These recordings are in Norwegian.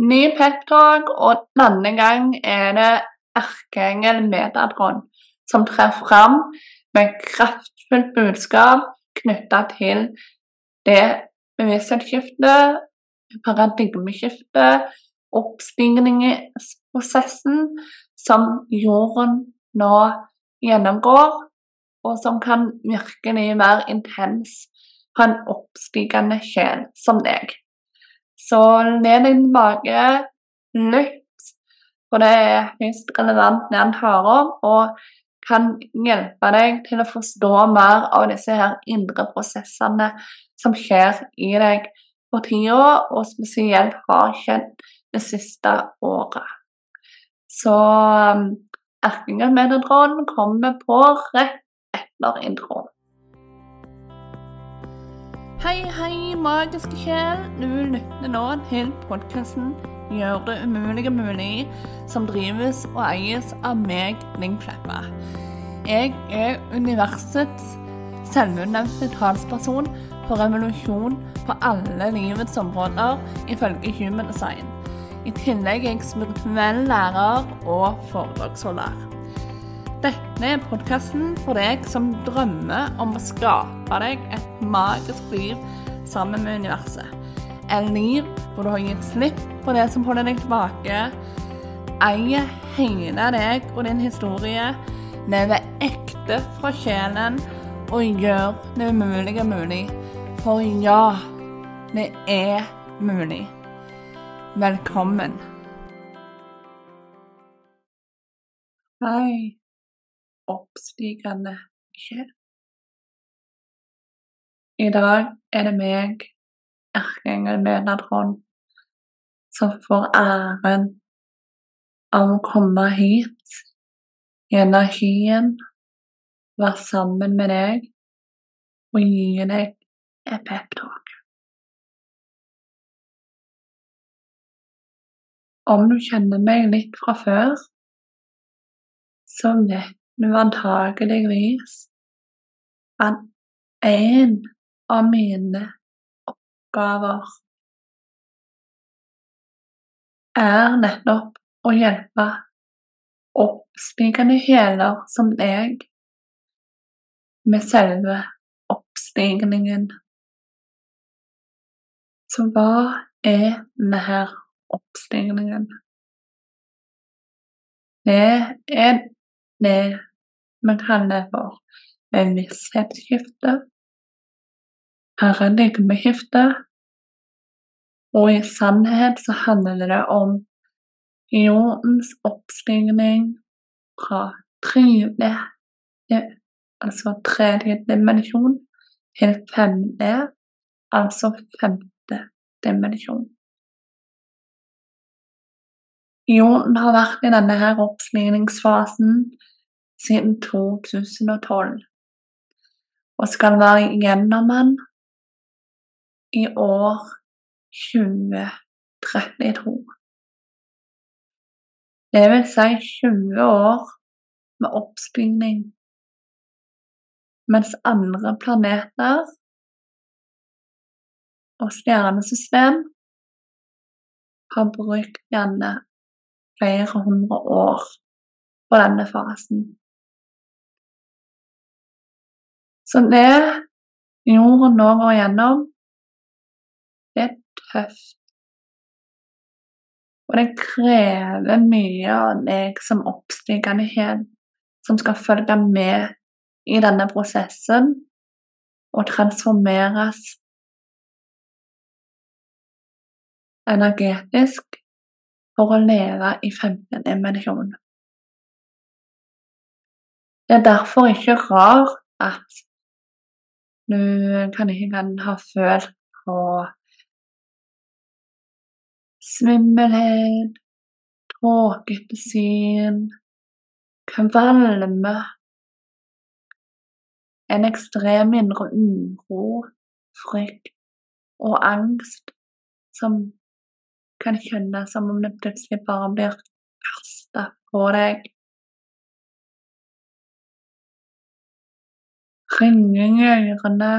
Ny peptalk, og denne gang er det erkeengel Metatron som trer fram med kraftfullt budskap knytta til det bevissthetsskiftet, paradigmeskiftet, oppstigningsprosessen som jorden nå gjennomgår, og som kan virkelig være intens på en oppstigende sjel som deg. Så len deg tilbake, lytt, for det er høyst relevant det han hører, og kan hjelpe deg til å forstå mer av disse her indre prosessene som skjer i deg på tida, og spesielt har skjedd det siste året. Så um, Metatron kommer på rett etter introen. Hei, hei, magiske sjel. Du lytter nå til podkasten Gjør det umulige mulig, som drives og eies av meg, Ling Kleppa. Jeg er universets selvutnevnte talsperson for revolusjon på alle livets områder, ifølge Human Design. I tillegg er jeg spirituell lærer og foredragsholder. Dette er podkasten for deg som drømmer om å skape deg magisk liv sammen med universet. Et liv hvor du har gitt slipp på det som holder deg tilbake, eier hele deg og din historie, lever ekte fra sjelen og gjør det umulige mulig. For ja, det er mulig. Velkommen. Hei, oppstigende sjel. I dag er det meg, erkeengel Menadron, som får æren av å komme hit gjennom hyen, være sammen med deg og gi deg et peptalk. Om du kjenner meg litt fra før, så vet du antageligvis at en av mine oppgaver er nettopp å hjelpe oppstigende hæler som deg med selve oppstigningen. Så hva er denne oppstigningen? Det er det vi kaller for bevissthetsskifte, paradigmeskifte, og i sannhet så handler det om jordens oppstigning fra tredje, altså tredje dimensjon, til femte, altså femte dimensjon. Jorden har vært i denne her oppstigningsfasen siden 2012, og skal være gjennom den i år 2032. Det vil si 20 år med oppspinning. mens andre planeter og stjernesystem har brukt gjerne flere hundre år på denne fasen. Så det jorden nå går gjennom, det er tøft. Og det krever mye av deg som oppstigende hen, som skal følge med i denne prosessen og transformeres energetisk for å leve i femte dimensjon. Det er derfor ikke rart at du kan ikke kan ha følt på svimmelhet, tåkete syn, kvalme, en ekstrem indre uro, frykt og angst som kan kjennes som om det plutselig bare blir kasta på deg. Ringing i ørene,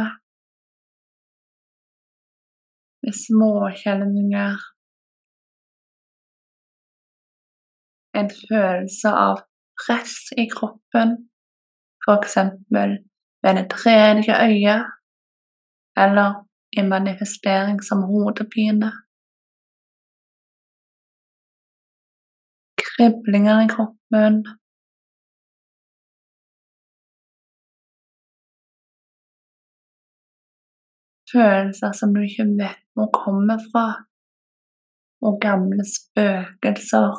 med småskjelvinger en følelse av press i kroppen, f.eks. ved det tredje øyet, eller en manifestering som hodepine. Kriblinger i kroppen. Følelser som du ikke vet hvor kommer fra, og gamle spøkelser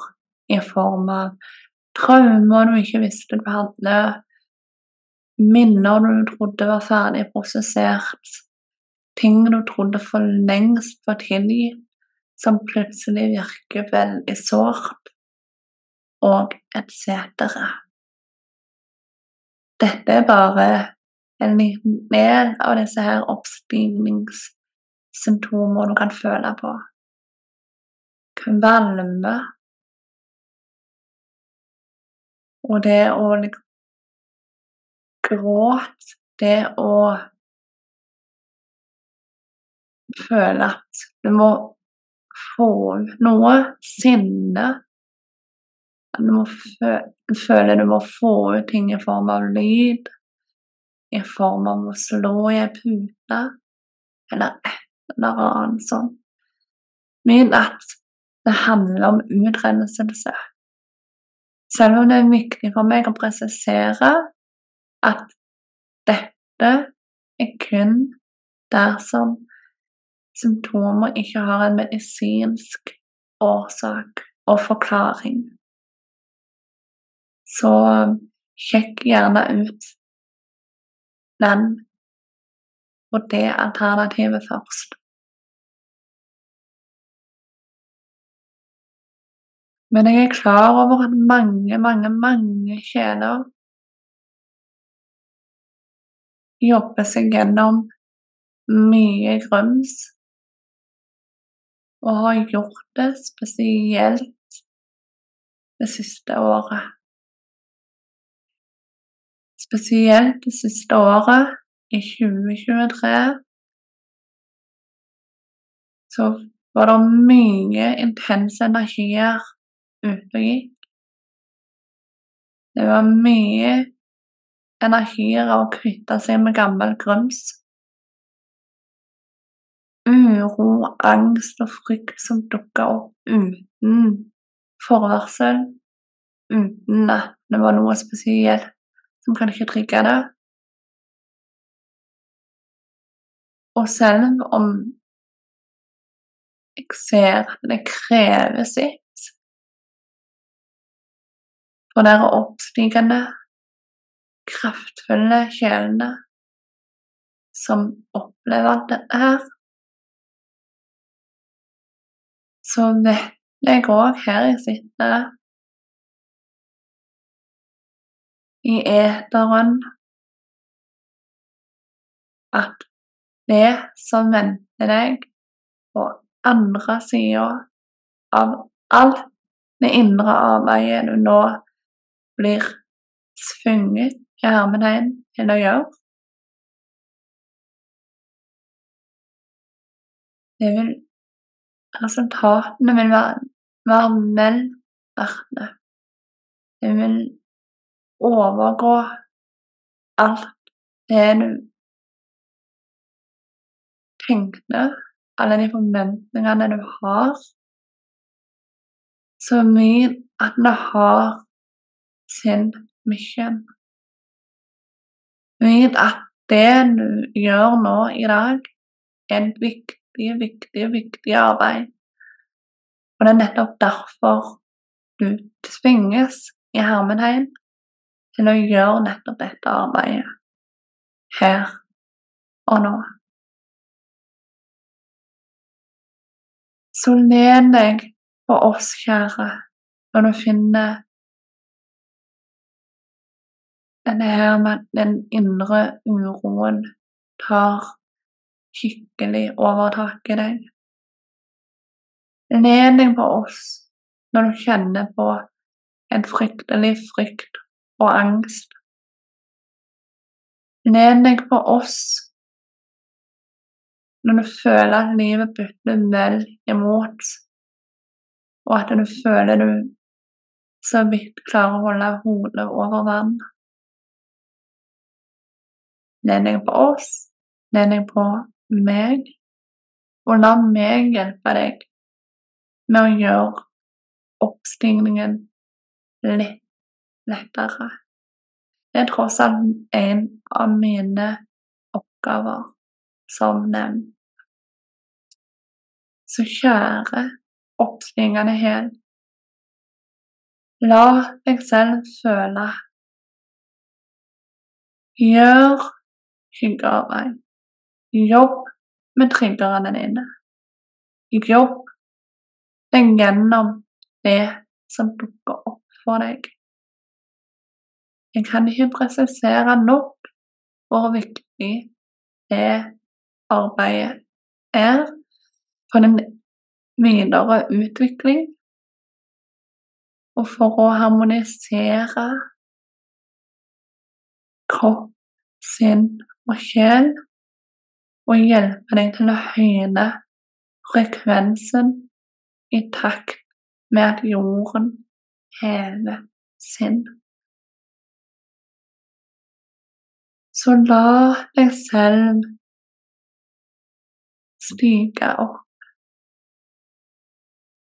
i form av traumer du ikke visste du hadde, minner du trodde var ferdig prosessert, ting du trodde for lengst var tilgitt, som plutselig virker veldig sårt, og etc. Dette er bare en liten del av disse her oppstigningssymptomer du kan føle på. Kvalme. Og det å gråte, det å føle at du må få noe, sinne Du må føle du må få ut ting i form av lyd, i form av å slå i ei pute, eller et eller annet sånt. Men at det handler om utrenselse. Selv om det er viktig for meg å presisere at dette er kun dersom symptomer ikke har en medisinsk årsak og forklaring. Så sjekk gjerne ut den og det alternativet først. Men jeg er klar over at mange, mange, mange kjeder jobber seg gjennom mye grums og har gjort det spesielt det siste året. Spesielt det siste året, i 2023, så var det mye intense energier gikk. Det var mye energier av å kvitte seg med gammel grums uro, angst og frykt som dukka opp uten forvarsel, uten at det var noe spesielt som kan ikke trigge det. Og selv om jeg ser at det krever sitt for dere oppstigende, kraftfulle sjelene som opplever dette her, så vet jeg òg her jeg sitter i eteren. At det som venter deg på andre sida av alt det indre arbeidet du nå blir tvunget i hermetegn til å gjøre Det vil Resultatene vil være, være vel verdt det. Det vil overgå alt det du tenkte, alle de forventningene du har. Så mye at det har sin mission. Vit at det du gjør nå i dag, er viktig viktig, viktig, viktig arbeid. Og det er nettopp derfor du tvinges i hermetegn til å gjøre nettopp dette arbeidet her og nå. Så len deg på oss, kjære, når du finner denne her med den indre uroen tar skikkelig i deg. Len deg på oss når du kjenner på en fryktelig frykt og angst. Len deg på oss når du føler at livet bytter vel imot, og at du føler du så vidt klarer å holde hodet over vann. Deg på oss, deg på meg, og la meg hjelpe deg med å gjøre oppstigningen litt lettere. Det er tross alt en av mine oppgaver som nevnt. Så kjære oppstigende hel, la deg selv føle. Gjør skyggearbeid. Jobb med triggerne dine. Jobb deg gjennom det som dukker opp for deg. Jeg kan ikke presisere nok hvor viktig det arbeidet er for den videre utvikling og for å harmonisere kropp, sinn og sjel, og hjelpe deg til å høyne frekvensen i takt med at jorden hever sin. Så la deg selv stige opp.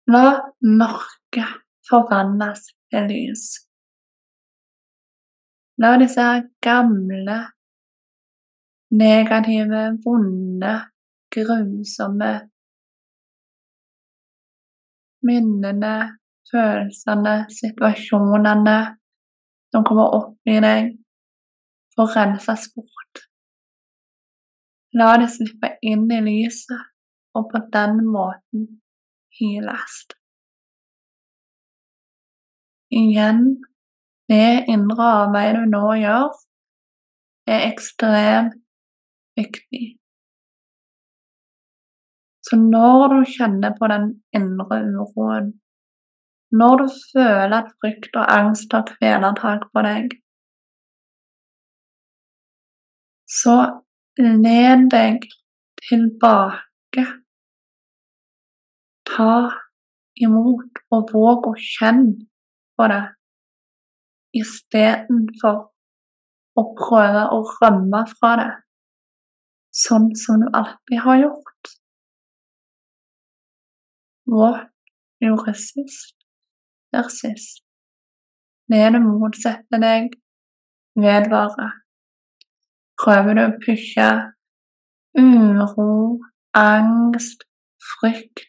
La mørket forvandles til lys. La disse gamle, negative, vonde, grusomme minnene, følelsene, situasjonene som kommer opp i deg, får renses bort. La det slippe inn i lyset, og på den måten hyles. Igjen, det indre arbeidet du nå gjør, er ekstremt viktig. Så når du kjenner på den indre uroen, når du føler at frykt og angst tar kvelertak på deg, så led deg tilbake. Ta imot og våg å kjenne på det istedenfor å prøve å rømme fra det, sånn som du alltid har gjort. What gjorde sist, er sist. Det du motsetter deg, vedvarer. Prøver du å pushe uro, angst, frykt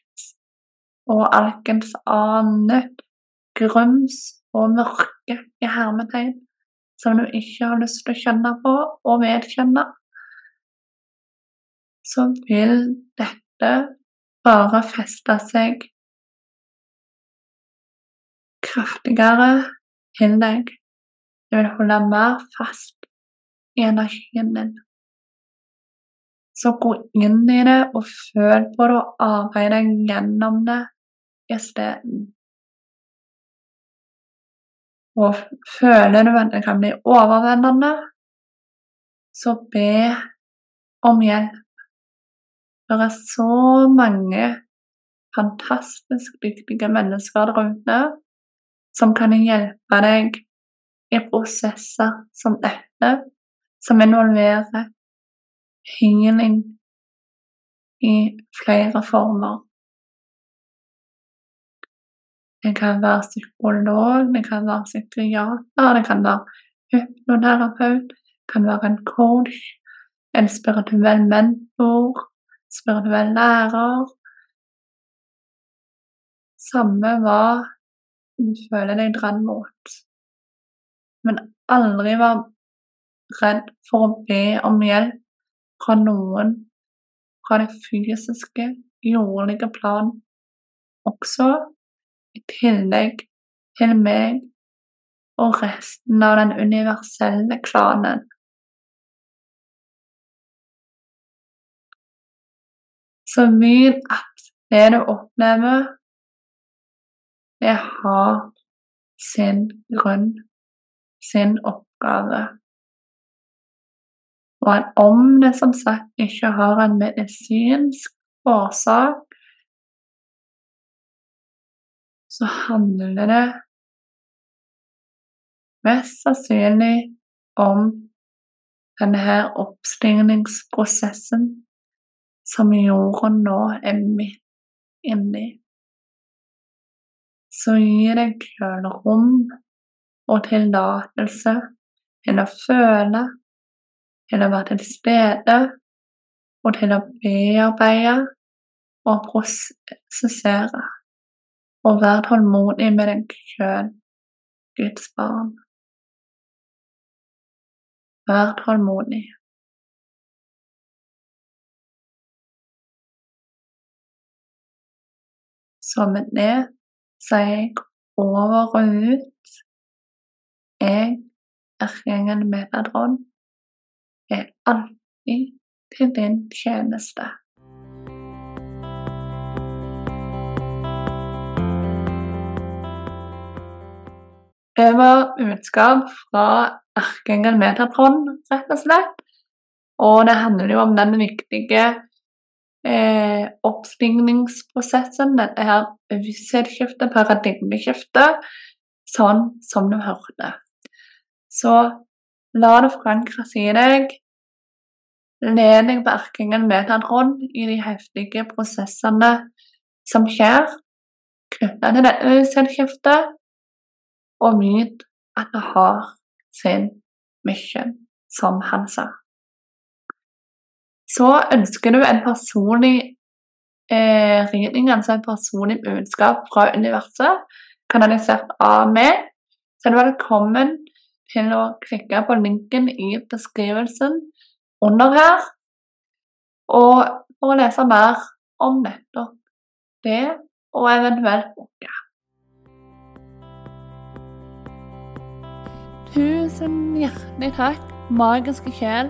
og alkens annet grums og mørke i hermetegn som du ikke har lyst til å kjenne på og vedkjenne, så vil dette bare feste seg kraftigere til deg. Det vil holde mer fast i energien din. Så gå inn i det og føl på det og arbeid deg gjennom det isteden. Og føler du at det kan bli overveldende, så be om hjelp. Det er så mange fantastisk dyktige mennesker der ute som kan hjelpe deg i prosesser som dette som involverer healing i flere former. Det kan være psykolog, det kan være psykiater, det kan være hypnoterapeut, det kan være en coach, en spirituell mentor, spirituell lærer. Samme hva du føler deg dratt mot. Men aldri var redd for å be om hjelp fra noen fra det fysiske, jordlige plan, også i tillegg til meg og resten av den universelle klanen. Så min app er det du opplever, det har sin grunn, sin oppgave. Og om det som sagt ikke har en medisinsk årsak, så handler det mest sannsynlig om denne oppstigningsprosessen er midt inni. Så gi deg sjøl rom og tillatelse til å føle, til å være til stede og til å bearbeide og prosessere. Og vær tålmodig med deg sjøl, Guds barn. Vær tålmodig. Så ned, jeg over og ut. Jeg, erkjengende Metadron, er alltid til din tjeneste. Det var budskap fra erkeengel Metatron, rett og slett. Og det handler jo om den viktige eh, oppstigningsprosessen, dette her bevissthetsskiftet, paradigmeskiftet, sånn som du hørte. Så la det forankres i deg. Len deg på erkingen Metatron i de heftige prosessene som skjer knyttet til dette bevissthetsskiftet og myt at det har sin mission, som han sa. Så ønsker du en personlig eh, reading, altså en personlig budskap fra universet, kanalisert av meg, så er du velkommen til å klikke på linken i beskrivelsen under her, og for å lese mer om nettopp det, og eventuelt boka. Tusen hjertelig takk, magiske sjel,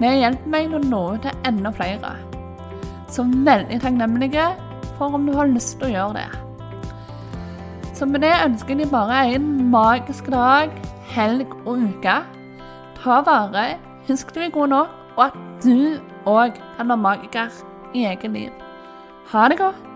Det hjelper meg til å nå ut til enda flere. Så veldig takknemlige for om du har lyst til å gjøre det. Så med det ønsker jeg bare en magisk dag, helg og uke. Ta vare, husk du er god nok, og at du òg kan være magiker i eget liv. Ha det godt.